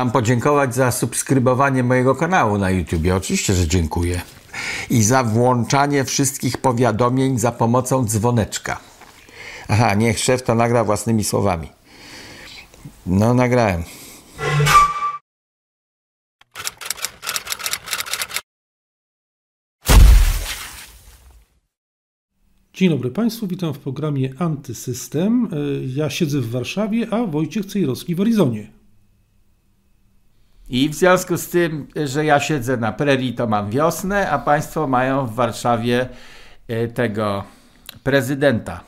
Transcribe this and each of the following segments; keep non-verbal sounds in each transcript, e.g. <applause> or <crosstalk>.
Mam podziękować za subskrybowanie mojego kanału na YouTube. Oczywiście, że dziękuję. I za włączanie wszystkich powiadomień za pomocą dzwoneczka. Aha, niech szef to nagra własnymi słowami. No, nagrałem. Dzień dobry Państwu, witam w programie Antysystem. Ja siedzę w Warszawie, a Wojciech Cejrowski w Arizonie. I w związku z tym, że ja siedzę na prerii, to mam wiosnę, a Państwo mają w Warszawie e, tego prezydenta.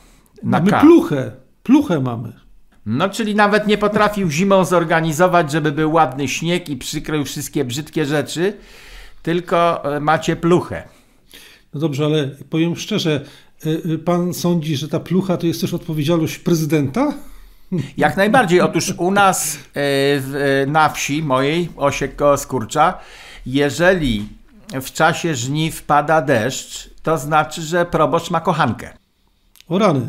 Na mamy K. pluchę, pluchę mamy. No, czyli nawet nie potrafił zimą zorganizować, żeby był ładny śnieg i przykrył wszystkie brzydkie rzeczy, tylko e, macie pluchę. No dobrze, ale powiem szczerze, e, pan sądzi, że ta plucha to jest też odpowiedzialność prezydenta? Jak najbardziej. Otóż u nas na wsi mojej, Osiek koło Skurcza, jeżeli w czasie żniw pada deszcz, to znaczy, że proboszcz ma kochankę. O rany.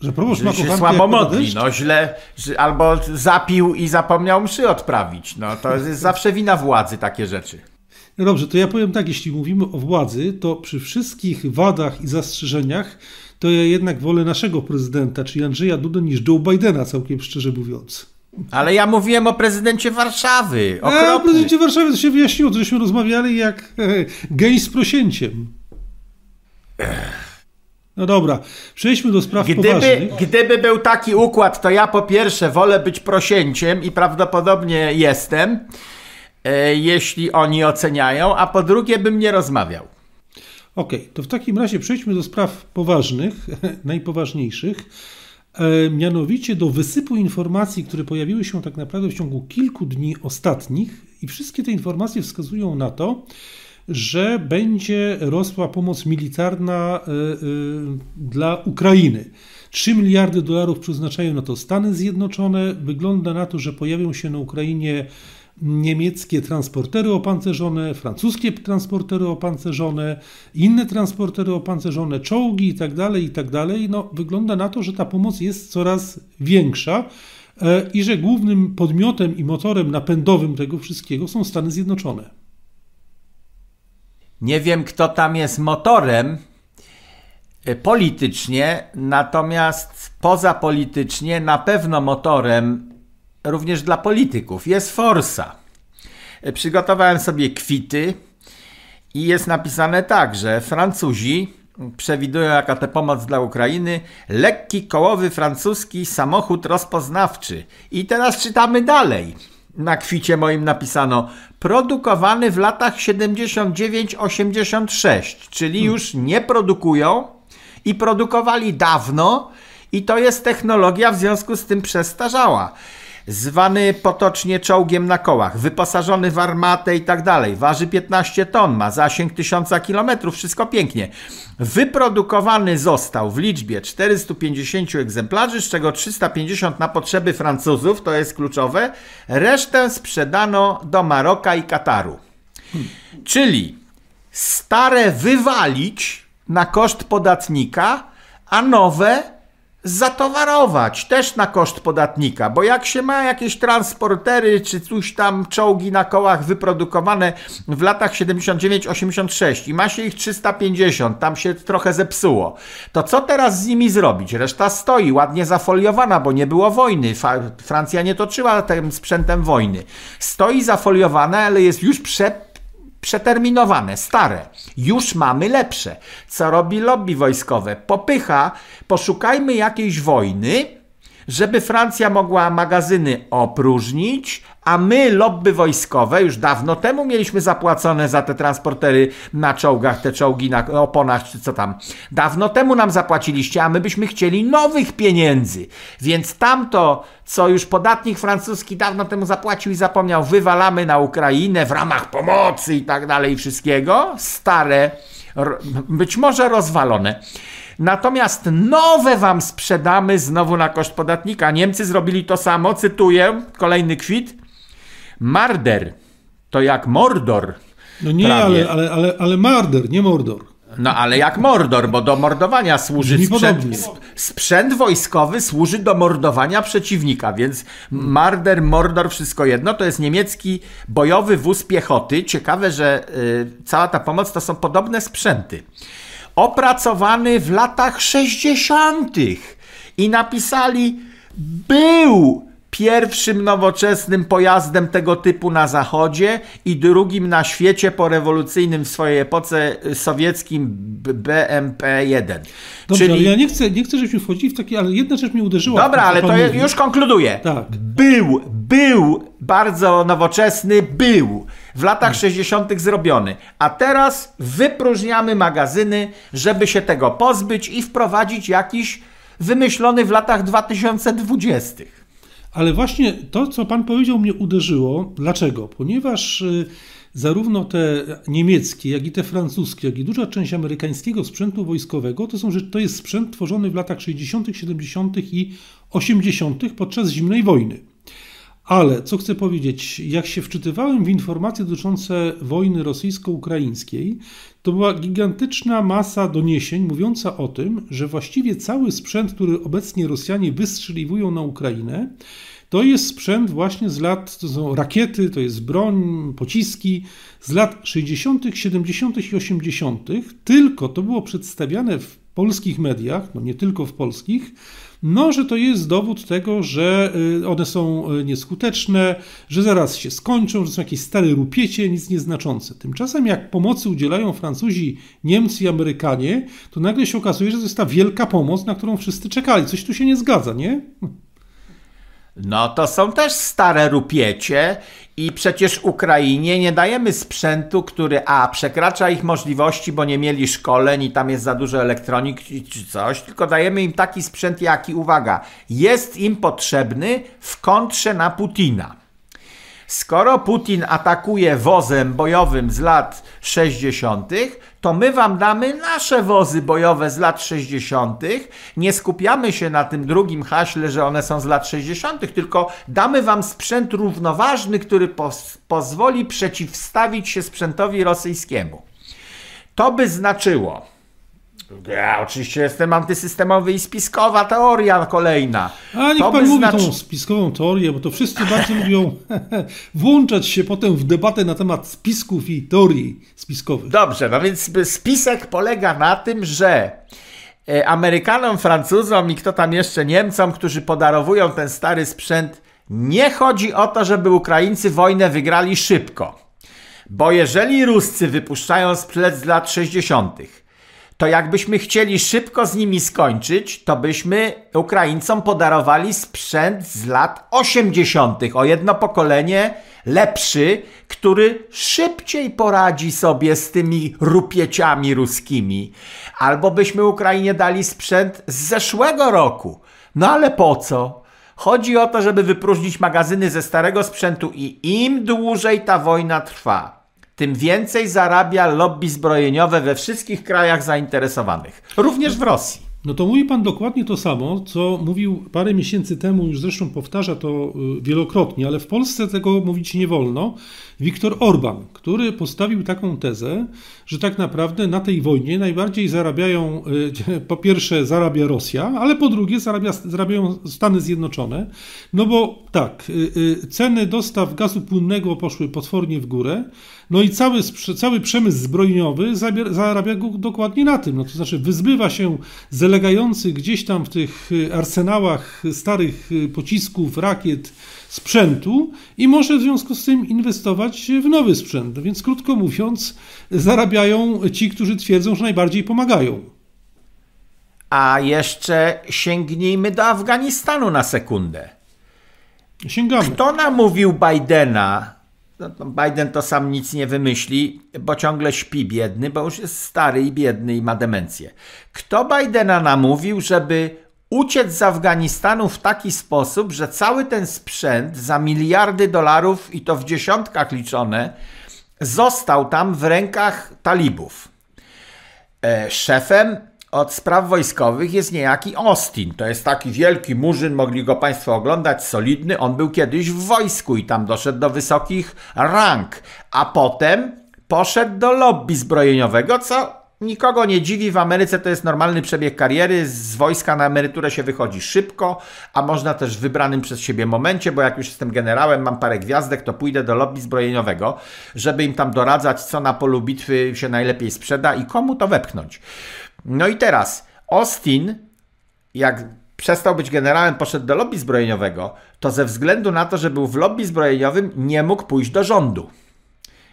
Że proboszcz ma kochankę. słabo modli, no źle, albo zapił i zapomniał mszy odprawić. No to jest zawsze wina władzy takie rzeczy. No dobrze, to ja powiem tak, jeśli mówimy o władzy, to przy wszystkich wadach i zastrzeżeniach, to ja jednak wolę naszego prezydenta, czyli Andrzeja Dudę, niż Joe Bidena, całkiem szczerze mówiąc. Ale ja mówiłem o prezydencie Warszawy. Okropny. A o prezydencie Warszawy to się wyjaśniło, to żeśmy rozmawiali jak e, gej z prosięciem. No dobra, przejdźmy do spraw gdyby, poważnych. Gdyby był taki układ, to ja po pierwsze wolę być prosięciem i prawdopodobnie jestem, e, jeśli oni oceniają, a po drugie bym nie rozmawiał. Okay, to w takim razie przejdźmy do spraw poważnych, <laughs> najpoważniejszych. E, mianowicie do wysypu informacji, które pojawiły się tak naprawdę w ciągu kilku dni ostatnich, i wszystkie te informacje wskazują na to, że będzie rosła pomoc militarna e, e, dla Ukrainy. 3 miliardy dolarów przeznaczają na to Stany Zjednoczone. Wygląda na to, że pojawią się na Ukrainie niemieckie transportery opancerzone, francuskie transportery opancerzone, inne transportery opancerzone, czołgi itd., tak itd. Tak no, wygląda na to, że ta pomoc jest coraz większa e, i że głównym podmiotem i motorem napędowym tego wszystkiego są Stany Zjednoczone. Nie wiem, kto tam jest motorem e, politycznie, natomiast pozapolitycznie na pewno motorem również dla polityków. Jest forsa. Przygotowałem sobie kwity i jest napisane tak, że Francuzi przewidują jaka to pomoc dla Ukrainy. Lekki, kołowy francuski samochód rozpoznawczy. I teraz czytamy dalej. Na kwicie moim napisano produkowany w latach 79-86, czyli hmm. już nie produkują i produkowali dawno i to jest technologia w związku z tym przestarzała zwany potocznie czołgiem na kołach, wyposażony w armatę i tak dalej, waży 15 ton, ma zasięg 1000 km, wszystko pięknie. Wyprodukowany został w liczbie 450 egzemplarzy, z czego 350 na potrzeby Francuzów, to jest kluczowe, resztę sprzedano do Maroka i Kataru. Czyli stare wywalić na koszt podatnika, a nowe zatowarować też na koszt podatnika, bo jak się ma jakieś transportery czy coś tam czołgi na kołach wyprodukowane w latach 79-86 i ma się ich 350, tam się trochę zepsuło, to co teraz z nimi zrobić? Reszta stoi ładnie zafoliowana, bo nie było wojny. Francja nie toczyła tym sprzętem wojny. Stoi zafoliowana, ale jest już prze przeterminowane, stare. Już mamy lepsze. Co robi lobby wojskowe? Popycha, poszukajmy jakiejś wojny, żeby Francja mogła magazyny opróżnić, a my, lobby wojskowe, już dawno temu mieliśmy zapłacone za te transportery na czołgach, te czołgi na oponach, czy co tam. Dawno temu nam zapłaciliście, a my byśmy chcieli nowych pieniędzy. Więc tamto, co już podatnik francuski dawno temu zapłacił i zapomniał, wywalamy na Ukrainę w ramach pomocy i tak dalej, wszystkiego. Stare, być może rozwalone. Natomiast nowe wam sprzedamy znowu na koszt podatnika. Niemcy zrobili to samo, cytuję, kolejny kwit. Marder to jak Mordor. No nie, ale, ale, ale, ale Marder, nie Mordor. No ale jak Mordor, bo do mordowania służy sprzęt, sp- sprzęt wojskowy służy do mordowania przeciwnika, więc Marder, Mordor, wszystko jedno, to jest niemiecki bojowy wóz piechoty. Ciekawe, że y, cała ta pomoc to są podobne sprzęty. Opracowany w latach 60. i napisali był pierwszym nowoczesnym pojazdem tego typu na zachodzie i drugim na świecie porewolucyjnym w swojej epoce y, sowieckim B- BMP-1. Dobrze, ale ja nie chcę, nie chcę, żebyśmy wchodzili w takie, ale jedna rzecz mnie uderzyła. Dobra, ale to mówi. już konkluduję. Tak. Był, był bardzo nowoczesny, był w latach 60. zrobiony. A teraz wypróżniamy magazyny, żeby się tego pozbyć i wprowadzić jakiś wymyślony w latach 2020. Ale właśnie to, co pan powiedział, mnie uderzyło. Dlaczego? Ponieważ y, zarówno te niemieckie, jak i te francuskie, jak i duża część amerykańskiego sprzętu wojskowego to, są, to jest sprzęt tworzony w latach 60., 70. i 80. podczas zimnej wojny. Ale co chcę powiedzieć, jak się wczytywałem w informacje dotyczące wojny rosyjsko-ukraińskiej, to była gigantyczna masa doniesień mówiąca o tym, że właściwie cały sprzęt, który obecnie Rosjanie wystrzeliwują na Ukrainę, to jest sprzęt właśnie z lat, to są rakiety, to jest broń, pociski z lat 60., 70. i 80., tylko to było przedstawiane w polskich mediach, no nie tylko w polskich, no, że to jest dowód tego, że y, one są y, nieskuteczne, że zaraz się skończą, że są jakieś stare rupiecie, nic nieznaczące. Tymczasem jak pomocy udzielają Francuzi, Niemcy i Amerykanie, to nagle się okazuje, że to jest ta wielka pomoc, na którą wszyscy czekali. Coś tu się nie zgadza, nie? No to są też stare rupiecie i przecież Ukrainie nie dajemy sprzętu, który a przekracza ich możliwości, bo nie mieli szkoleń i tam jest za dużo elektroniki czy coś, tylko dajemy im taki sprzęt, jaki, uwaga, jest im potrzebny w kontrze na Putina. Skoro Putin atakuje wozem bojowym z lat 60., to my wam damy nasze wozy bojowe z lat 60. Nie skupiamy się na tym drugim haśle, że one są z lat 60., tylko damy wam sprzęt równoważny, który pos- pozwoli przeciwstawić się sprzętowi rosyjskiemu. To by znaczyło. Ja oczywiście jestem antysystemowy i spiskowa teoria kolejna. A niech To pan mówi znaczy- tą spiskową teorię, bo to wszyscy bardzo lubią <laughs> włączać się potem w debatę na temat spisków i teorii spiskowych. Dobrze, no więc spisek polega na tym, że e, Amerykanom, Francuzom i kto tam jeszcze Niemcom, którzy podarowują ten stary sprzęt, nie chodzi o to, żeby Ukraińcy wojnę wygrali szybko. Bo jeżeli Ruscy wypuszczają sprzęt z lat 60., to jakbyśmy chcieli szybko z nimi skończyć, to byśmy Ukraińcom podarowali sprzęt z lat 80., o jedno pokolenie lepszy, który szybciej poradzi sobie z tymi rupieciami ruskimi. Albo byśmy Ukrainie dali sprzęt z zeszłego roku. No ale po co? Chodzi o to, żeby wypróżnić magazyny ze starego sprzętu i im dłużej ta wojna trwa, tym więcej zarabia lobby zbrojeniowe we wszystkich krajach zainteresowanych, również w Rosji. No to mówi pan dokładnie to samo, co mówił parę miesięcy temu, już zresztą powtarza to y, wielokrotnie, ale w Polsce tego mówić nie wolno. Viktor Orban, który postawił taką tezę, że tak naprawdę na tej wojnie najbardziej zarabiają, y, <laughs> po pierwsze zarabia Rosja, ale po drugie zarabia, zarabiają Stany Zjednoczone. No bo tak, y, y, ceny dostaw gazu płynnego poszły potwornie w górę, no i cały, cały przemysł zbrojeniowy zarabia dokładnie na tym. No to znaczy wyzbywa się zalegających gdzieś tam w tych arsenałach starych pocisków, rakiet, sprzętu i może w związku z tym inwestować w nowy sprzęt. Więc krótko mówiąc, zarabiają ci, którzy twierdzą, że najbardziej pomagają. A jeszcze sięgnijmy do Afganistanu na sekundę. Sięgamy. Kto namówił Bidena? No, to Biden to sam nic nie wymyśli, bo ciągle śpi biedny, bo już jest stary i biedny i ma demencję. Kto Bidena namówił, żeby uciec z Afganistanu w taki sposób, że cały ten sprzęt za miliardy dolarów i to w dziesiątkach liczone został tam w rękach talibów? E, szefem od spraw wojskowych jest niejaki Austin. To jest taki wielki murzyn, mogli go Państwo oglądać, solidny. On był kiedyś w wojsku i tam doszedł do wysokich rang, a potem poszedł do lobby zbrojeniowego, co nikogo nie dziwi, w Ameryce to jest normalny przebieg kariery, z wojska na emeryturę się wychodzi szybko, a można też w wybranym przez siebie momencie, bo jak już jestem generałem, mam parę gwiazdek, to pójdę do lobby zbrojeniowego, żeby im tam doradzać, co na polu bitwy się najlepiej sprzeda i komu to wepchnąć. No i teraz Austin, jak przestał być generałem, poszedł do lobby zbrojeniowego, to ze względu na to, że był w lobby zbrojeniowym, nie mógł pójść do rządu,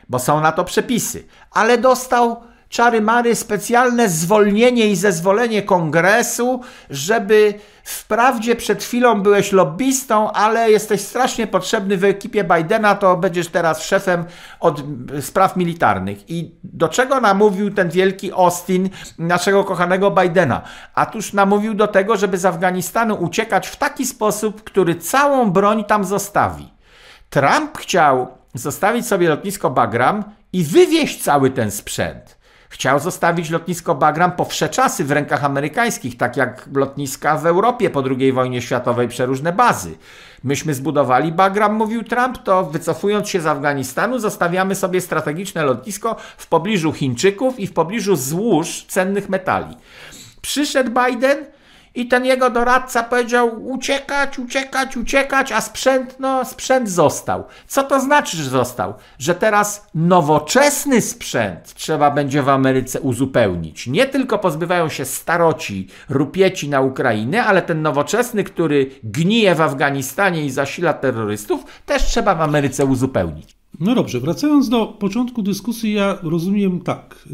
bo są na to przepisy, ale dostał czary mary specjalne zwolnienie i zezwolenie kongresu, żeby wprawdzie przed chwilą byłeś lobbystą, ale jesteś strasznie potrzebny w ekipie Bidena, to będziesz teraz szefem od spraw militarnych. I do czego namówił ten wielki Austin naszego kochanego Bidena? Atuż namówił do tego, żeby z Afganistanu uciekać w taki sposób, który całą broń tam zostawi. Trump chciał zostawić sobie lotnisko Bagram i wywieźć cały ten sprzęt. Chciał zostawić lotnisko Bagram po wsze czasy w rękach amerykańskich, tak jak lotniska w Europie po II wojnie światowej, przeróżne bazy. Myśmy zbudowali Bagram, mówił Trump, to wycofując się z Afganistanu, zostawiamy sobie strategiczne lotnisko w pobliżu Chińczyków i w pobliżu złóż cennych metali. Przyszedł Biden, i ten jego doradca powiedział uciekać, uciekać, uciekać, a sprzęt, no sprzęt został. Co to znaczy, że został? Że teraz nowoczesny sprzęt trzeba będzie w Ameryce uzupełnić. Nie tylko pozbywają się staroci, rupieci na Ukrainę, ale ten nowoczesny, który gnije w Afganistanie i zasila terrorystów, też trzeba w Ameryce uzupełnić. No dobrze, wracając do początku dyskusji, ja rozumiem tak.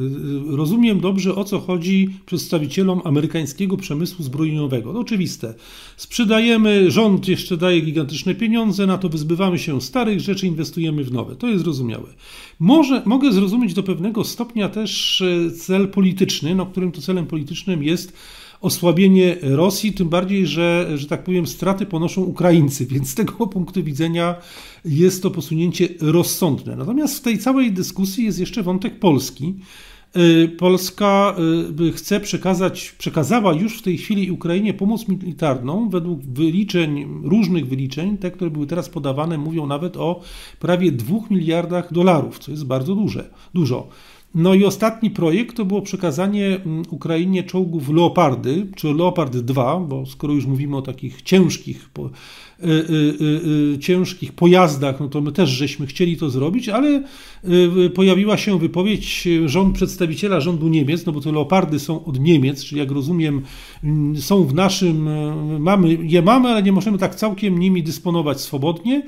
Y, rozumiem dobrze, o co chodzi przedstawicielom amerykańskiego przemysłu zbrojeniowego. To oczywiste. Sprzedajemy, rząd jeszcze daje gigantyczne pieniądze, na to wyzbywamy się starych rzeczy, inwestujemy w nowe. To jest zrozumiałe. Może, mogę zrozumieć do pewnego stopnia też e, cel polityczny, no, którym to celem politycznym jest osłabienie Rosji, tym bardziej, że, że tak powiem, straty ponoszą Ukraińcy, <laughs> więc z tego punktu widzenia jest to posunięcie rozsądne. Natomiast w tej całej dyskusji jest jeszcze wątek Polski. Y, Polska y, chce przekazać, przekazała już w tej chwili Ukrainie pomoc militarną. Według wyliczeń, różnych wyliczeń, te, które były teraz podawane, mówią nawet o prawie 2 miliardach dolarów, co jest bardzo duże, dużo. No i ostatni projekt to było przekazanie mm, Ukrainie czołgów Leopardy, czy Leopard 2, bo skoro już mówimy o takich ciężkich, po, y, y, y, ciężkich pojazdach, no to my też żeśmy chcieli to zrobić, ale pojawiła się wypowiedź rząd przedstawiciela rządu Niemiec, no bo te Leopardy są od Niemiec, czyli jak rozumiem mm, są w naszym, mamy, je mamy, ale nie możemy tak całkiem nimi dysponować swobodnie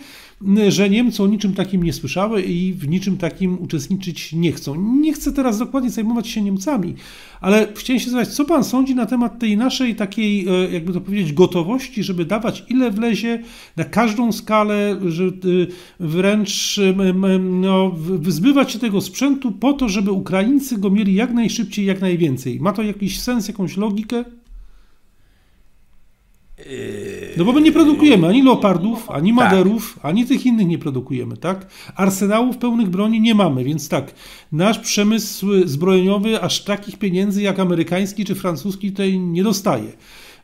że Niemcy o niczym takim nie słyszały i w niczym takim uczestniczyć nie chcą. Nie chcę teraz dokładnie zajmować się Niemcami, ale chciałem się zapytać, co pan sądzi na temat tej naszej takiej, e, jakby to powiedzieć, gotowości, żeby dawać ile wlezie na każdą skalę, że e, wręcz no, wyzbywać się tego sprzętu po to, żeby Ukraińcy go mieli jak najszybciej, jak najwięcej. Ma to jakiś sens, jakąś logikę? No bo my nie produkujemy ani leopardów, ani tak. maderów, tak. ani tych innych nie produkujemy, tak? Arsenałów pełnych broni nie mamy, więc tak, nasz przemysł zbrojeniowy aż takich pieniędzy jak amerykański czy francuski tutaj nie dostaje.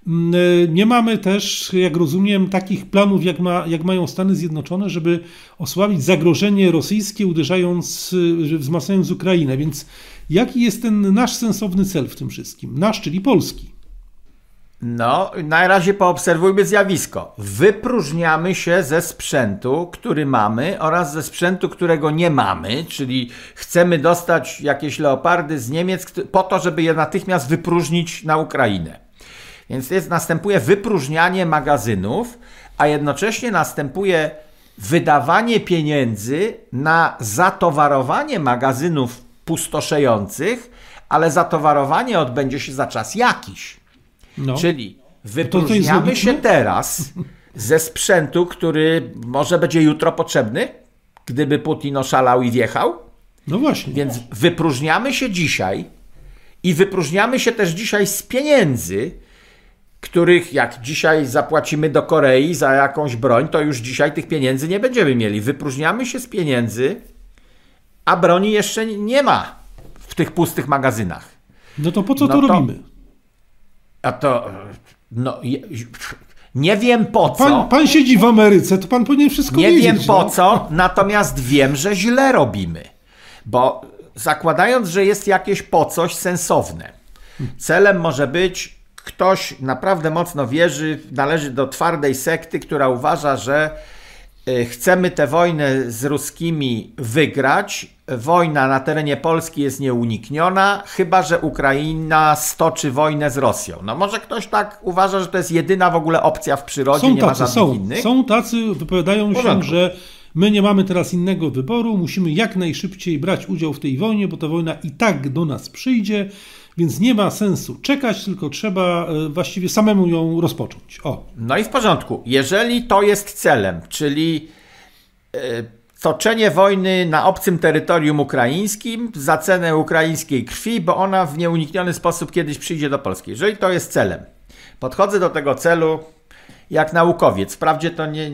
Mm, e, nie mamy też, jak rozumiem, takich planów, jak, ma, jak mają Stany Zjednoczone, żeby osłabić zagrożenie rosyjskie, uderzając, e, wzmacniając Ukrainę. Więc jaki jest ten nasz sensowny cel w tym wszystkim? Nasz, czyli polski. No, na razie poobserwujmy zjawisko. Wypróżniamy się ze sprzętu, który mamy oraz ze sprzętu, którego nie mamy, czyli chcemy dostać jakieś leopardy z Niemiec po to, żeby je natychmiast wypróżnić na Ukrainę. Więc jest, następuje wypróżnianie magazynów, a jednocześnie następuje wydawanie pieniędzy na zatowarowanie magazynów pustoszejących, ale zatowarowanie odbędzie się za czas jakiś. No. Czyli wypróżniamy się teraz ze sprzętu, który może będzie jutro potrzebny, gdyby Putin oszalał i wjechał. No właśnie. Więc wypróżniamy się dzisiaj i wypróżniamy się też dzisiaj z pieniędzy, których jak dzisiaj zapłacimy do Korei za jakąś broń, to już dzisiaj tych pieniędzy nie będziemy mieli. Wypróżniamy się z pieniędzy, a broni jeszcze nie ma w tych pustych magazynach. No to po co no to, to robimy? A to. No. Nie wiem po co. Pan, pan, siedzi w Ameryce, to pan powinien wszystko nie wiedzieć. Nie wiem po no. co, natomiast wiem, że źle robimy. Bo zakładając, że jest jakieś po coś sensowne. Celem może być ktoś naprawdę mocno wierzy, należy do twardej sekty, która uważa, że chcemy tę wojnę z ruskimi wygrać. Wojna na terenie Polski jest nieunikniona, chyba że Ukraina stoczy wojnę z Rosją. No może ktoś tak uważa, że to jest jedyna w ogóle opcja w przyrodzie, są nie tacy, ma żadnych są, innych. Są tacy, wypowiadają się, że my nie mamy teraz innego wyboru, musimy jak najszybciej brać udział w tej wojnie, bo ta wojna i tak do nas przyjdzie, więc nie ma sensu czekać, tylko trzeba e, właściwie samemu ją rozpocząć. O. No i w porządku. Jeżeli to jest celem, czyli e, toczenie wojny na obcym terytorium ukraińskim za cenę ukraińskiej krwi, bo ona w nieunikniony sposób kiedyś przyjdzie do Polski. Jeżeli to jest celem, podchodzę do tego celu jak naukowiec. Wprawdzie to nie,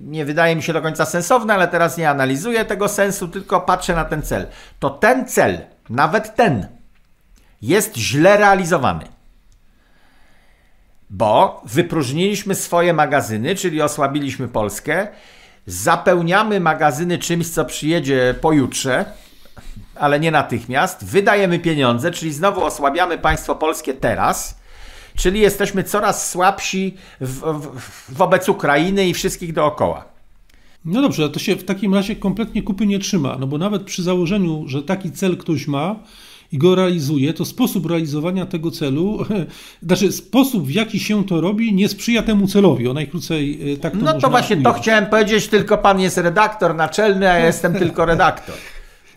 nie wydaje mi się do końca sensowne, ale teraz nie analizuję tego sensu, tylko patrzę na ten cel. To ten cel, nawet ten, jest źle realizowany. Bo wypróżniliśmy swoje magazyny, czyli osłabiliśmy Polskę, zapełniamy magazyny czymś, co przyjedzie pojutrze, ale nie natychmiast, wydajemy pieniądze, czyli znowu osłabiamy państwo polskie teraz, czyli jesteśmy coraz słabsi w, w, wobec Ukrainy i wszystkich dookoła. No dobrze, to się w takim razie kompletnie kupy nie trzyma, no bo nawet przy założeniu, że taki cel ktoś ma i go realizuje, to sposób realizowania tego celu, <laughs> znaczy sposób w jaki się to robi, nie sprzyja temu celowi. O najkrócej e, tak to No to właśnie to ująć. chciałem powiedzieć, tylko pan jest redaktor naczelny, a ja jestem tylko redaktor.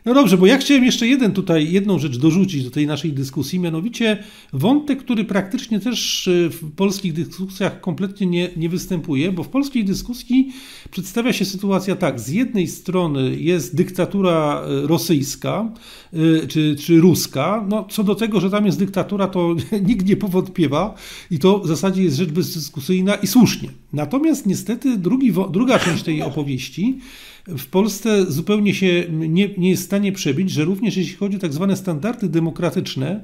No dobrze, bo ja chciałem jeszcze jeden tutaj, jedną rzecz dorzucić do tej naszej dyskusji, mianowicie wątek, który praktycznie też e, w polskich dyskusjach kompletnie nie, nie występuje, bo w polskiej dyskusji przedstawia się sytuacja tak, z jednej strony jest dyktatura e, rosyjska e, czy, czy ruska, no co do tego, że tam jest dyktatura, to <laughs> nikt nie powątpiewa i to w zasadzie jest rzecz bezdyskusyjna i słusznie. Natomiast niestety drugi, druga część tej opowieści w Polsce zupełnie się nie, nie jest w stanie przebić, że również jeśli chodzi o tak zwane standardy demokratyczne,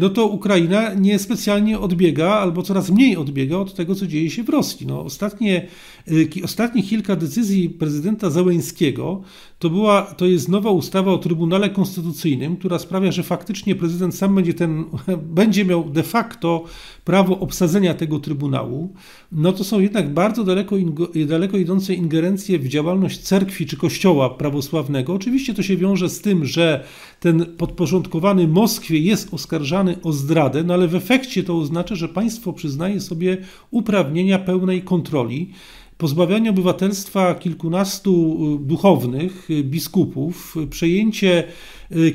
no to Ukraina niespecjalnie odbiega albo coraz mniej odbiega od tego, co dzieje się w Rosji. No, ostatnie, y, ostatnie kilka decyzji prezydenta Załęskiego to, była, to jest nowa ustawa o Trybunale Konstytucyjnym, która sprawia, że faktycznie prezydent sam będzie, ten, <laughs> będzie miał de facto prawo obsadzenia tego Trybunału. No to są jednak bardzo daleko, daleko idące ingerencje w działalność cerkwi czy kościoła prawosławnego. Oczywiście to się wiąże z tym, że ten podporządkowany Moskwie jest oskarżany o zdradę, no ale w efekcie to oznacza, że państwo przyznaje sobie uprawnienia pełnej kontroli pozbawianie obywatelstwa kilkunastu y, duchownych, y, biskupów, y, przejęcie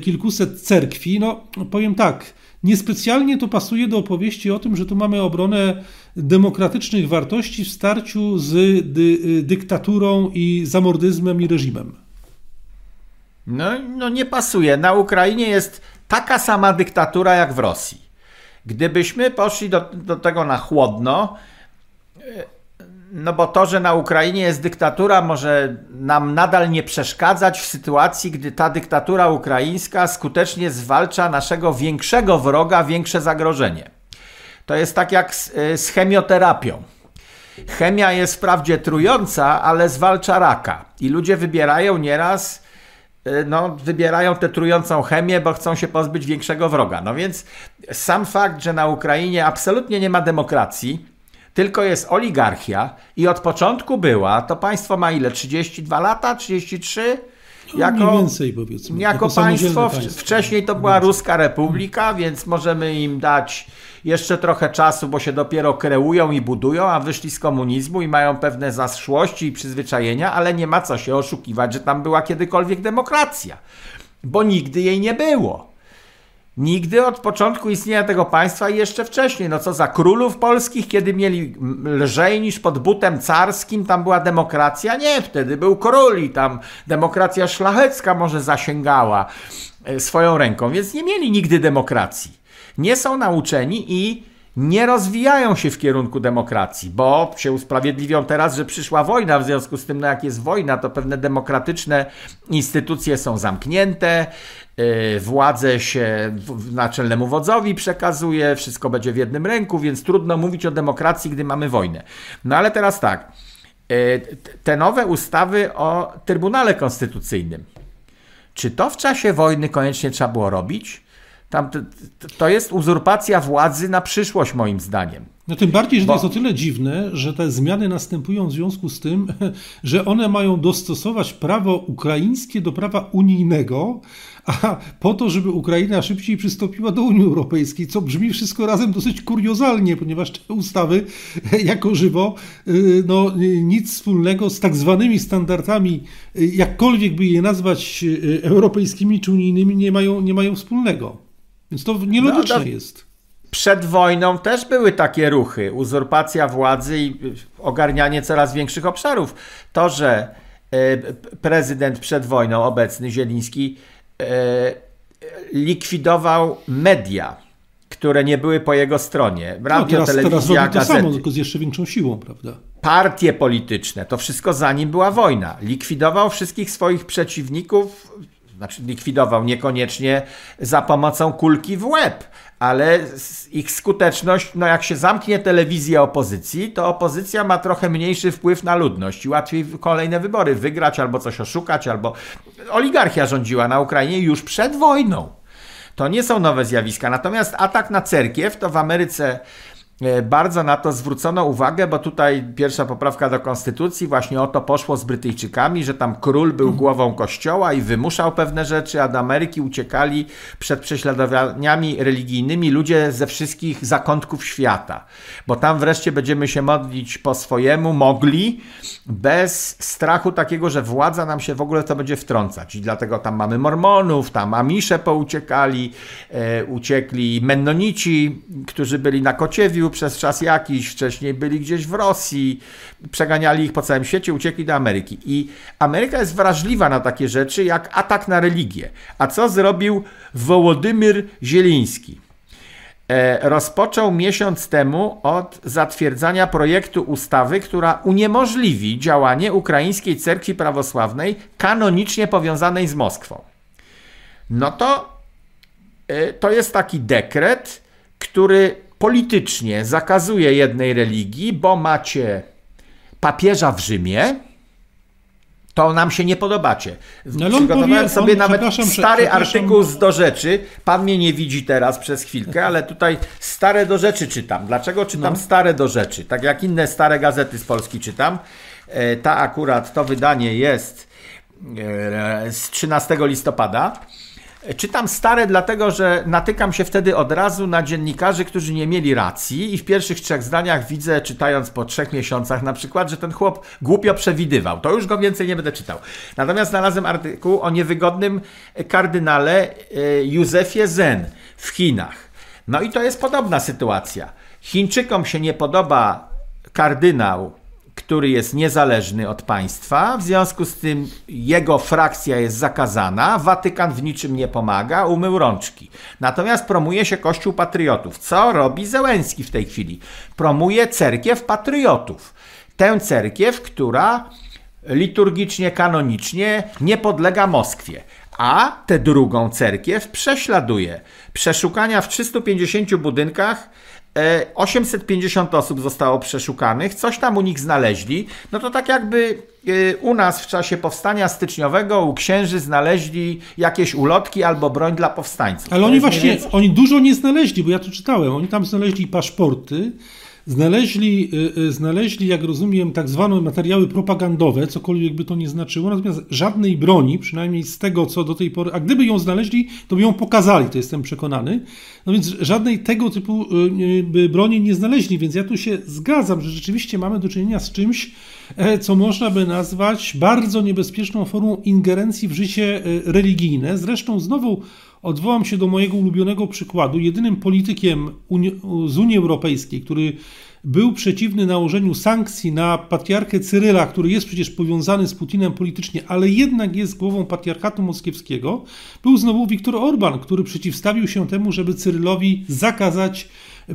kilkuset cerkwi, no powiem tak, niespecjalnie to pasuje do opowieści o tym, że tu mamy obronę demokratycznych wartości w starciu z dy, dyktaturą i zamordyzmem i reżimem. No, no nie pasuje. Na Ukrainie jest taka sama dyktatura jak w Rosji. Gdybyśmy poszli do, do tego na chłodno, e, no bo to, że na Ukrainie jest dyktatura, może nam nadal nie przeszkadzać w sytuacji, gdy ta dyktatura ukraińska skutecznie zwalcza naszego większego wroga, większe zagrożenie. To jest tak jak z, e, z chemioterapią. Chemia jest wprawdzie trująca, ale zwalcza raka. I ludzie wybierają nieraz no, wybierają tę trującą chemię, bo chcą się pozbyć większego wroga. No więc sam fakt, że na Ukrainie absolutnie nie ma demokracji, tylko jest oligarchia i od początku była, to państwo ma ile? 32 lata? 33? No, mniej więcej powiedzmy. Jako samodzielne państwo, w- wcześniej to była Ruska Republika, więc możemy im dać jeszcze trochę czasu, bo się dopiero kreują i budują, a wyszli z komunizmu i mają pewne zaszłości i przyzwyczajenia, ale nie ma co się oszukiwać, że tam była kiedykolwiek demokracja, bo nigdy jej nie było. Nigdy od początku istnienia tego państwa i jeszcze wcześniej. No co za królów polskich, kiedy mieli lżej niż pod butem carskim, tam była demokracja? Nie, wtedy był król i tam demokracja szlachecka może zasięgała e, swoją ręką, więc nie mieli nigdy demokracji. Nie są nauczeni i nie rozwijają się w kierunku demokracji, bo się usprawiedliwią teraz, że przyszła wojna, w związku z tym, no jak jest wojna, to pewne demokratyczne instytucje są zamknięte, yy, władze się naczelnemu wodzowi przekazuje, wszystko będzie w jednym ręku, więc trudno mówić o demokracji, gdy mamy wojnę. No ale teraz tak, t- te nowe ustawy o Trybunale Konstytucyjnym, Czy to w czasie wojny koniecznie trzeba było robić? Tam to, jest uzurpacja władzy na przyszłość, moim zdaniem. No tym bardziej, że Bo... to jest o tyle dziwne, że te zmiany następują w związku z tym, <laughs> że one mają dostosować prawo ukraińskie do prawa unijnego, a po to, żeby Ukraina szybciej przystąpiła do Unii Europejskiej, co brzmi wszystko razem dosyć kuriozalnie, ponieważ te ustawy <laughs> jako żywo y, no, nic wspólnego z tak zwanymi standardami, y, jakkolwiek by je nazwać y, europejskimi czy unijnymi, nie mają, nie mają wspólnego. Więc to nielogiczne no, jest. Przed wojną też były takie ruchy, uzurpacja władzy i ogarnianie coraz większych obszarów. To, że prezydent przed wojną obecny, Zieliński, E, likwidował media, które nie były po jego stronie. Radio, no, teraz, telewizja, teraz gazety. to samo, tylko z jeszcze większą siłą, prawda? Partie polityczne, to wszystko zanim była wojna. Likwidował wszystkich swoich przeciwników, znaczy likwidował niekoniecznie za pomocą kulki w łeb, ale ich skuteczność, no jak się zamknie telewizja opozycji, to opozycja ma trochę mniejszy wpływ na ludność i łatwiej kolejne wybory wygrać albo coś oszukać, albo oligarchia rządziła na Ukrainie już przed wojną. To nie są nowe zjawiska. Natomiast atak na cerkiew to w Ameryce bardzo na to zwrócono uwagę, bo tutaj pierwsza poprawka do konstytucji właśnie o to poszło z Brytyjczykami, że tam król był mhm. głową kościoła i wymuszał pewne rzeczy, a do Ameryki uciekali przed prześladowaniami religijnymi ludzie ze wszystkich zakątków świata. Bo tam wreszcie będziemy się modlić po swojemu, mogli, bez strachu takiego, że władza nam się w ogóle to będzie wtrącać. I dlatego tam mamy mormonów, tam amisze pouciekali, e, uciekli mennonici, którzy byli na Kociewiu, przez czas jakiś, wcześniej byli gdzieś w Rosji, przeganiali ich po całym świecie, uciekli do Ameryki. I Ameryka jest wrażliwa na takie rzeczy jak atak na religię. A co zrobił Wołodymyr Zieliński? E, rozpoczął miesiąc temu od zatwierdzania projektu ustawy, która uniemożliwi działanie ukraińskiej cerkwi prawosławnej kanonicznie powiązanej z Moskwą. No to e, to jest taki dekret, który politycznie zakazuje jednej religii, bo macie papieża w Rzymie, to nam się nie podobacie. No, Przygotowałem powie, sobie on, nawet stary artykuł z do rzeczy. Pan mnie nie widzi teraz przez chwilkę, ale tutaj stare do rzeczy czytam. Dlaczego czytam no. stare do rzeczy? Tak jak inne stare gazety z Polski czytam. E, ta akurat, to wydanie jest e, z 13 listopada. Czytam stare, dlatego że natykam się wtedy od razu na dziennikarzy, którzy nie mieli racji, i w pierwszych trzech zdaniach widzę, czytając po trzech miesiącach na przykład, że ten chłop głupio przewidywał. To już go więcej nie będę czytał. Natomiast znalazłem artykuł o niewygodnym kardynale e, Józefie Zen w Chinach. No i to jest podobna sytuacja. Chińczykom się nie podoba kardynał który jest niezależny od państwa, w związku z tym jego frakcja jest zakazana, Watykan w niczym nie pomaga, umył rączki. Natomiast promuje się Kościół Patriotów. Co robi Zełenski w tej chwili? Promuje cerkiew patriotów. Tę cerkiew, która liturgicznie, kanonicznie nie podlega Moskwie. A tę drugą cerkiew prześladuje. Przeszukania w 350 budynkach 850 e, osób zostało przeszukanych, coś tam u nich znaleźli. No to tak jakby e, u nas w czasie powstania styczniowego u księży znaleźli jakieś ulotki albo broń dla powstańców. Ale oni właśnie, oni dużo nie znaleźli, bo ja to czytałem. Oni tam znaleźli paszporty, Znaleźli, y, y, znaleźli, jak rozumiem, tak zwane materiały propagandowe, cokolwiek by to nie znaczyło, natomiast żadnej broni, przynajmniej z tego, co do tej pory, a gdyby ją znaleźli, to by ją pokazali, to jestem przekonany. No więc żadnej tego typu y, broni nie znaleźli, więc ja tu się zgadzam, że rzeczywiście mamy do czynienia z czymś, e, co można by nazwać bardzo niebezpieczną formą ingerencji w życie religijne. Zresztą znowu Odwołam się do mojego ulubionego przykładu. Jedynym politykiem z Unii Europejskiej, który był przeciwny nałożeniu sankcji na patriarchę Cyryla, który jest przecież powiązany z Putinem politycznie, ale jednak jest głową patriarchatu moskiewskiego, był znowu Viktor Orban, który przeciwstawił się temu, żeby Cyrylowi zakazać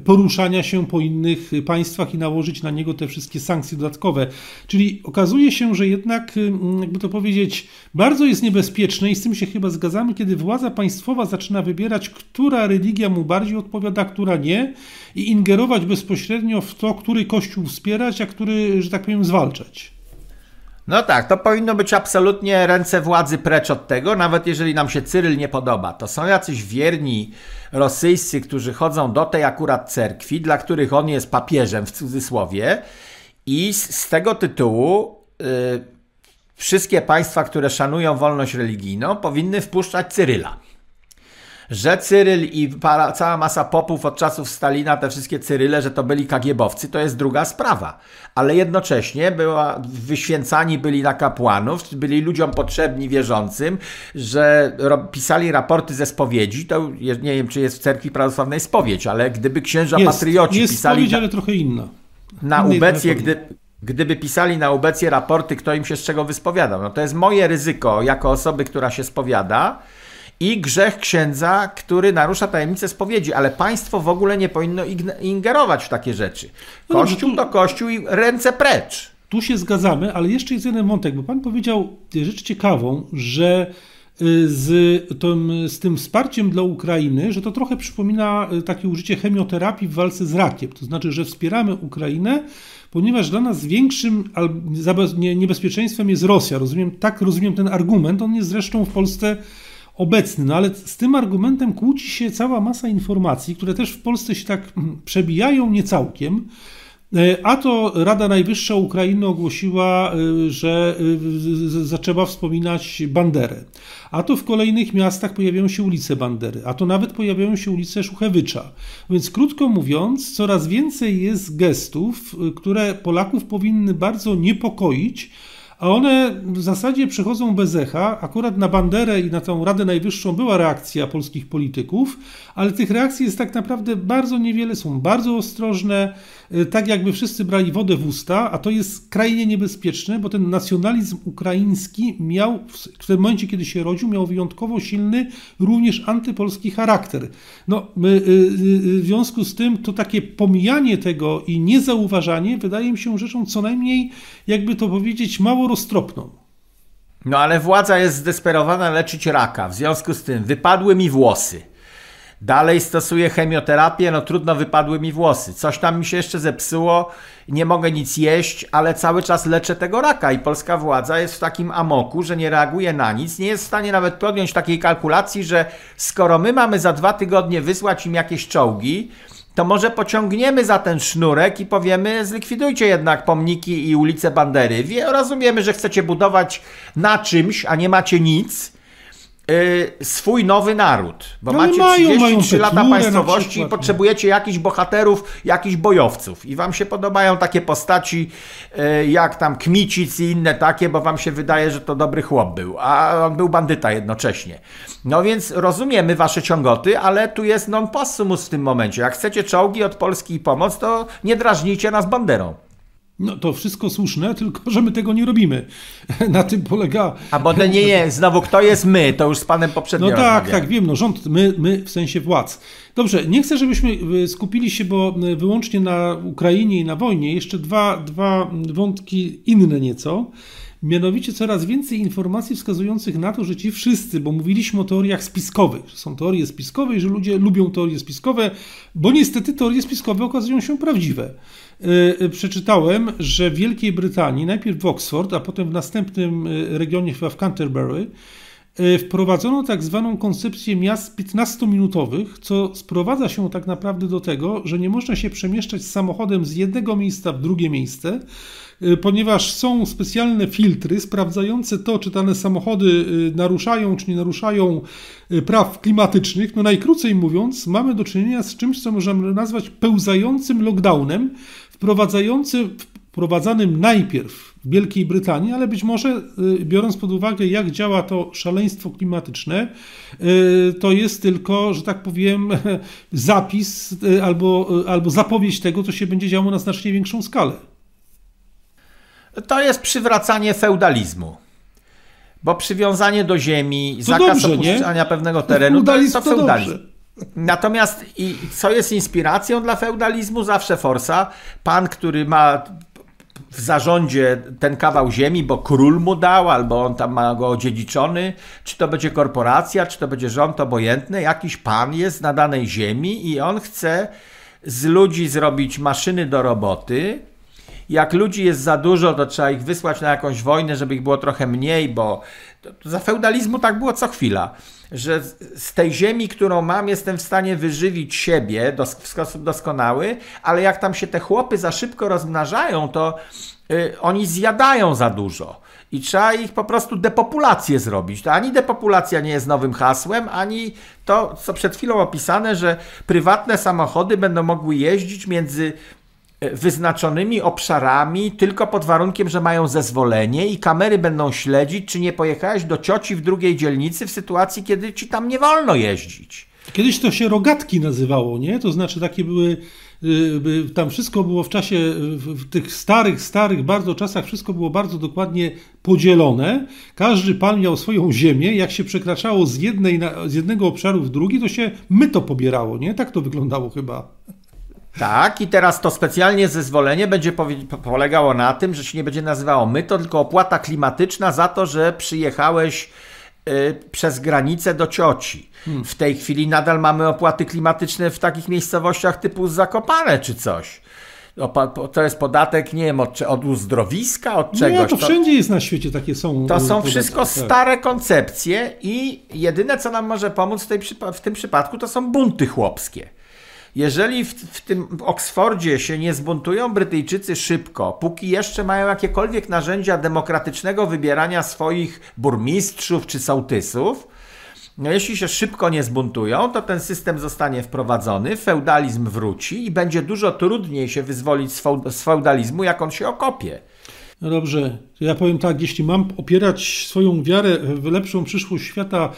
poruszania się po innych państwach i nałożyć na niego te wszystkie sankcje dodatkowe. Czyli okazuje się, że jednak, mm, jakby to powiedzieć, bardzo jest niebezpieczne i z tym się chyba zgadzamy, kiedy władza państwowa zaczyna wybierać, która religia mu bardziej odpowiada, która nie i ingerować bezpośrednio w to, który kościół wspierać, a który, że tak powiem, zwalczać. No tak, to powinno być absolutnie ręce władzy precz od tego, nawet jeżeli nam się Cyryl nie podoba. To są jacyś wierni rosyjscy, którzy chodzą do tej akurat cerkwi, dla których on jest papieżem w cudzysłowie i z, z tego tytułu yy, wszystkie państwa, które szanują wolność religijną, powinny wpuszczać Cyryla że Cyryl i para, cała masa popów od czasów Stalina, te wszystkie Cyryle, że to byli kagiebowcy, to jest druga sprawa. Ale jednocześnie była, wyświęcani byli na kapłanów, byli ludziom potrzebni, wierzącym, że pisali raporty ze spowiedzi, to nie wiem, czy jest w cerkwi prawosławnej spowiedź, ale gdyby księża jest, patrioci jest pisali... Spowiedź, ale trochę inna. Na ubecję, gdy, gdyby pisali na ubecję raporty, kto im się z czego wyspowiadał. No to jest moje ryzyko jako osoby, która się spowiada, i grzech księdza, który narusza tajemnicę spowiedzi, ale państwo w ogóle nie powinno ingerować w takie rzeczy. No kościół to kościół i ręce precz. Tu się zgadzamy, ale jeszcze jest jeden wątek, bo pan powiedział rzecz ciekawą, że y, z tym, z tym wsparciem dla Ukrainy, że to trochę przypomina y, takie użycie chemioterapii w walce z rakiem. To znaczy, że wspieramy Ukrainę, ponieważ dla nas większym niebezpieczeństwem jest Rosja. Rozumiem, tak rozumiem ten argument. On jest zresztą w Polsce obecny. No ale z tym argumentem kłóci się cała masa informacji, które też w Polsce się tak przebijają niecałkiem. E, a to Rada Najwyższa Ukrainy ogłosiła, e, że e, zaczęła wspominać Banderę. A to w kolejnych miastach pojawiają się ulice Bandery, a to nawet pojawiają się ulice Szuchewycza. Więc krótko mówiąc, coraz więcej jest gestów, które Polaków powinny bardzo niepokoić, a one w zasadzie przychodzą bez echa. Akurat na Banderę i na tą Radę Najwyższą była reakcja polskich polityków, ale tych reakcji jest tak naprawdę bardzo niewiele, są bardzo ostrożne, y, tak jakby wszyscy brali wodę w usta, a to jest skrajnie niebezpieczne, bo ten nacjonalizm ukraiński miał, w tym momencie, kiedy się rodził, miał wyjątkowo silny, również antypolski charakter. No, y, y, w związku z tym to takie pomijanie tego i niezauważanie wydaje mi się rzeczą co najmniej, jakby to powiedzieć, mało roztropną. No ale władza jest zdesperowana leczyć raka. W związku z tym wypadły mi włosy. Dalej stosuję chemioterapię, no trudno wypadły mi włosy. Coś tam mi się jeszcze zepsuło, nie mogę nic jeść, ale cały czas leczę tego raka i polska władza jest w takim amoku, że nie reaguje na nic, nie jest w stanie nawet podjąć takiej kalkulacji, że skoro my mamy za dwa tygodnie wysłać im jakieś czołgi, to może pociągniemy za ten sznurek i powiemy, zlikwidujcie jednak pomniki i ulice Bandery. Rozumiemy, że chcecie budować na czymś, a nie macie nic, swój nowy naród, bo no macie mają, 33 mają lata państwowości przykład, i potrzebujecie jakichś bohaterów, jakichś bojowców i wam się podobają takie postaci y, jak tam Kmicic i inne takie, bo wam się wydaje, że to dobry chłop był, a on był bandyta jednocześnie. No więc rozumiemy wasze ciągoty, ale tu jest non possumus w tym momencie. Jak chcecie czołgi od Polski i pomoc, to nie drażnijcie nas banderą. No to wszystko słuszne, tylko <laughs> że my tego nie robimy. <laughs> Na tym polega. A bo to nie <laughs> jest, znowu kto jest my, to już z panem poprzednio No tak, tak, wiem, no rząd, my, my w sensie władz. Dobrze, nie chcę, żebyśmy e, skupili się bo e, wyłącznie na Ukrainie i na wojnie. Jeszcze dwa, dwa wątki inne nieco. Mianowicie coraz więcej informacji wskazujących na to, że ci wszyscy, bo mówiliśmy o teoriach spiskowych, że są teorie spiskowe i że ludzie lubią teorie spiskowe, bo niestety teorie spiskowe okazują się prawdziwe. Yy, przeczytałem, że w Wielkiej Brytanii, najpierw w Oxford, a potem w następnym y, regionie, chyba w Canterbury, wprowadzono tak zwaną koncepcję miast 15-minutowych, co sprowadza się tak naprawdę do tego, że nie można się przemieszczać samochodem z jednego miejsca w drugie miejsce, Y, ponieważ są specjalne filtry sprawdzające to, czy dane samochody y, naruszają, czy nie naruszają praw klimatycznych. No najkrócej mówiąc, mamy do czynienia z czymś, co możemy nazwać pełzającym lockdownem, wprowadzającym, wprowadzanym najpierw Wielkiej Brytanii, ale być może biorąc pod uwagę, jak działa to szaleństwo klimatyczne, to jest tylko, że tak powiem, <laughs> zapis albo, albo zapowiedź tego, co się będzie działo na znacznie większą skalę. To jest przywracanie feudalizmu. Bo przywiązanie do ziemi, to zakaz dobrze, opuszczania nie? pewnego terenu, to to feudalizm. Dobrze. Natomiast i co jest inspiracją dla feudalizmu? Zawsze forsa. Pan, który ma w zarządzie ten kawał ziemi, bo król mu dał, albo on tam ma go odziedziczony, czy to będzie korporacja, czy to będzie rząd obojętny, jakiś pan jest na danej ziemi i on chce z ludzi zrobić maszyny do roboty, jak ludzi jest za dużo, to trzeba ich wysłać na jakąś wojnę, żeby ich było trochę mniej, bo za feudalizmu tak było co chwila, że z tej ziemi, którą mam, jestem w stanie wyżywić siebie w sposób doskonały, ale jak tam się te chłopy za szybko rozmnażają, to y, oni zjadają za dużo. I trzeba ich po prostu depopulację zrobić. To ani depopulacja nie jest nowym hasłem, ani to, co przed chwilą opisane, że prywatne samochody będą mogły jeździć między wyznaczonymi obszarami tylko pod warunkiem, że mają zezwolenie i kamery będą śledzić, czy nie pojechałeś do cioci w drugiej dzielnicy w sytuacji, kiedy ci tam nie wolno jeździć. Kiedyś to się rogatki nazywało, nie? To znaczy takie były Y, tam wszystko było w czasie, w tych starych, starych bardzo czasach, wszystko było bardzo dokładnie podzielone. Każdy pan miał swoją ziemię. Jak się przekraczało z, jednej, z jednego obszaru w drugi, to się myto pobierało, nie? Tak to wyglądało chyba. Tak, i teraz to specjalnie zezwolenie będzie polegało na tym, że się nie będzie nazywało myto, tylko opłata klimatyczna za to, że przyjechałeś Y, przez granicę do cioci. Hmm. W tej chwili nadal mamy opłaty klimatyczne w takich miejscowościach typu Zakopane czy coś. To jest podatek, nie wiem, od, od uzdrowiska, od czegoś. Nie, to, to wszędzie jest na świecie, takie są. To są podatki, wszystko tak. stare koncepcje i jedyne, co nam może pomóc w, tej, w tym przypadku, to są bunty chłopskie. Jeżeli w, w tym Oksfordzie się nie zbuntują Brytyjczycy szybko, póki jeszcze mają jakiekolwiek narzędzia demokratycznego wybierania swoich burmistrzów czy sołtysów, no jeśli się szybko nie zbuntują, to ten system zostanie wprowadzony, feudalizm wróci i będzie dużo trudniej się wyzwolić z feudalizmu, jak on się okopie. No dobrze, ja powiem tak, jeśli mam opierać swoją wiarę w lepszą przyszłość świata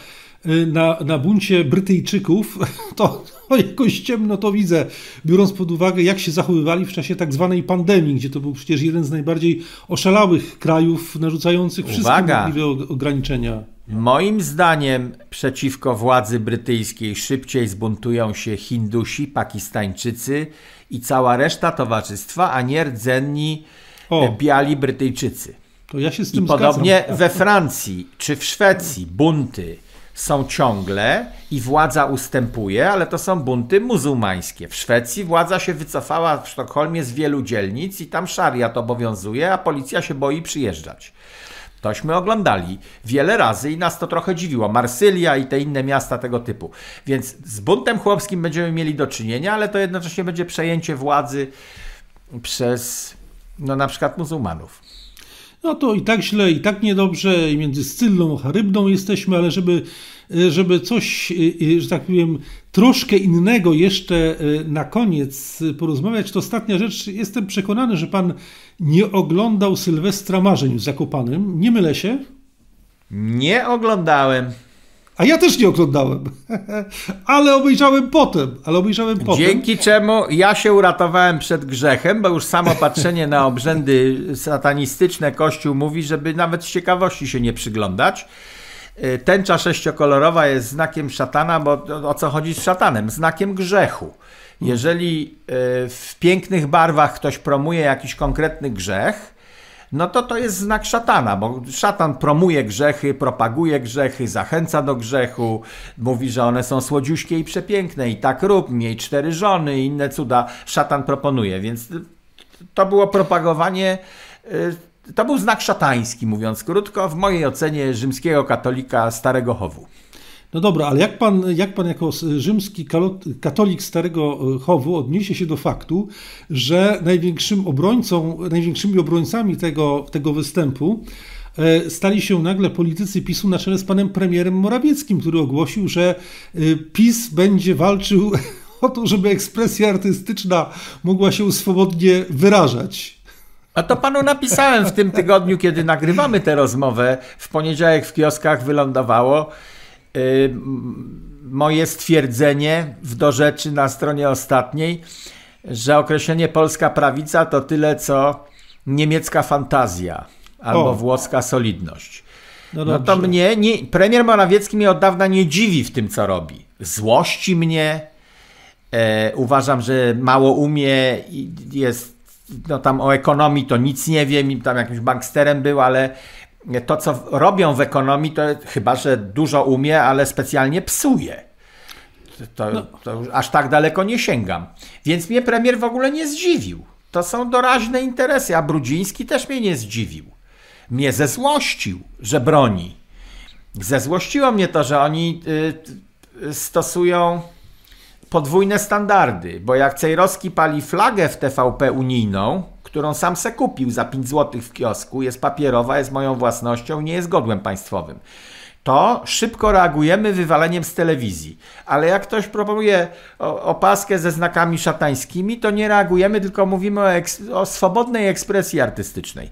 na, na buncie Brytyjczyków, <laughs> to no jakoś ciemno to widzę, biorąc pod uwagę, jak się zachowywali w czasie tak zwanej pandemii, gdzie to był przecież jeden z najbardziej oszalałych krajów narzucających wszystkie możliwe ograniczenia. Moim zdaniem przeciwko władzy brytyjskiej szybciej zbuntują się Hindusi, Pakistańczycy i cała reszta towarzystwa, a nie rdzenni o. biali Brytyjczycy. To ja się z tym I podobnie we Francji czy w Szwecji bunty są ciągle i władza ustępuje, ale to są bunty muzułmańskie. W Szwecji władza się wycofała w Sztokholmie z wielu dzielnic i tam szariat obowiązuje, a policja się boi przyjeżdżać. Tośmy oglądali wiele razy i nas to trochę dziwiło. Marsylia i te inne miasta tego typu. Więc z buntem chłopskim będziemy mieli do czynienia, ale to jednocześnie będzie przejęcie władzy przez no na przykład muzułmanów no to i tak źle, i tak niedobrze, i między Scyllą a Charybdą jesteśmy, ale żeby, żeby coś, że tak powiem, troszkę innego jeszcze na koniec porozmawiać, to ostatnia rzecz. Jestem przekonany, że pan nie oglądał Sylwestra Marzeń w Zakopanym. Nie mylę się? Nie oglądałem. A ja też nie oglądałem, <laughs> ale obejrzałem potem, ale obejrzałem potem. Dzięki czemu ja się uratowałem przed grzechem, bo już samo patrzenie na obrzędy satanistyczne Kościół mówi, żeby nawet z ciekawości się nie przyglądać. Y, tęcza sześciokolorowa jest znakiem szatana, bo o co chodzi z szatanem? Znakiem grzechu. Jeżeli y, w pięknych barwach ktoś promuje jakiś konkretny grzech, no to to jest znak szatana, bo szatan promuje grzechy, propaguje grzechy, zachęca do grzechu, mówi, że one są słodziuśkie i przepiękne i tak rób, miej cztery żony i inne cuda szatan proponuje, więc to było propagowanie, y, to był znak szatański, mówiąc krótko, w mojej ocenie rzymskiego katolika Starego Chowu. No dobra, ale jak pan, jak pan jako rzymski katolik Starego e, Chowu odniesie się do faktu, że największym obrońcą, największymi obrońcami tego, tego występu e, stali się nagle politycy PiSu na czele z panem premierem Morawieckim, który ogłosił, że e, PiS będzie walczył <laughs> o to, żeby ekspresja artystyczna mogła się swobodnie wyrażać. A to panu napisałem w tym tygodniu, kiedy nagrywamy tę rozmowę. W poniedziałek w kioskach wylądowało. Moje stwierdzenie w do rzeczy na stronie ostatniej, że określenie polska prawica to tyle co niemiecka fantazja albo o. włoska solidność. No, no, to mnie, nie, premier Morawiecki mnie od dawna nie dziwi w tym, co robi. Złości mnie, e, uważam, że mało umie, jest, no tam o ekonomii to nic nie wiem, tam jakimś banksterem był, ale to, co robią w ekonomii, to chyba, że dużo umie, ale specjalnie psuje. To, no. to aż tak daleko nie sięgam. Więc mnie premier w ogóle nie zdziwił. To są doraźne interesy, a Brudziński też mnie nie zdziwił. Mnie zezłościł, że broni. Zezłościło mnie to, że oni y, y, stosują podwójne standardy, bo jak Cejrowski pali flagę w TVP unijną, którą sam se kupił za 5 zł w kiosku, jest papierowa, jest moją własnością, nie jest godłem państwowym. To szybko reagujemy wywaleniem z telewizji. Ale jak ktoś proponuje opaskę ze znakami szatańskimi, to nie reagujemy, tylko mówimy o, o swobodnej ekspresji artystycznej.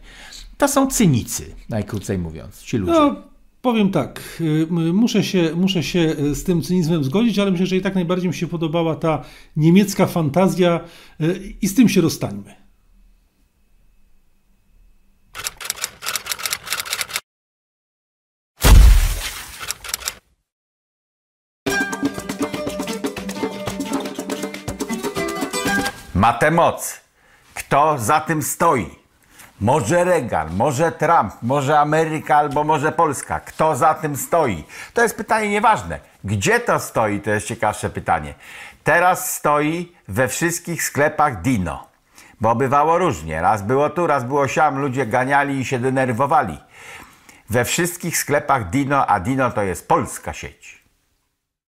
To są cynicy, najkrócej mówiąc, ci ludzie. No, powiem tak, y, muszę się, muszę się y, z tym cynizmem zgodzić, ale myślę, że i tak najbardziej mi się podobała ta niemiecka fantazja y, i z tym się rozstańmy. Ma tę moc. Kto za tym stoi? Może Reagan, może Trump, może Ameryka albo może Polska. Kto za tym stoi? To jest pytanie nieważne. Gdzie to stoi? To jest ciekawsze pytanie. Teraz stoi we wszystkich sklepach Dino. Bo bywało różnie. Raz było tu, raz było siam. Ludzie ganiali i się denerwowali. We wszystkich sklepach Dino, a Dino to jest polska sieć.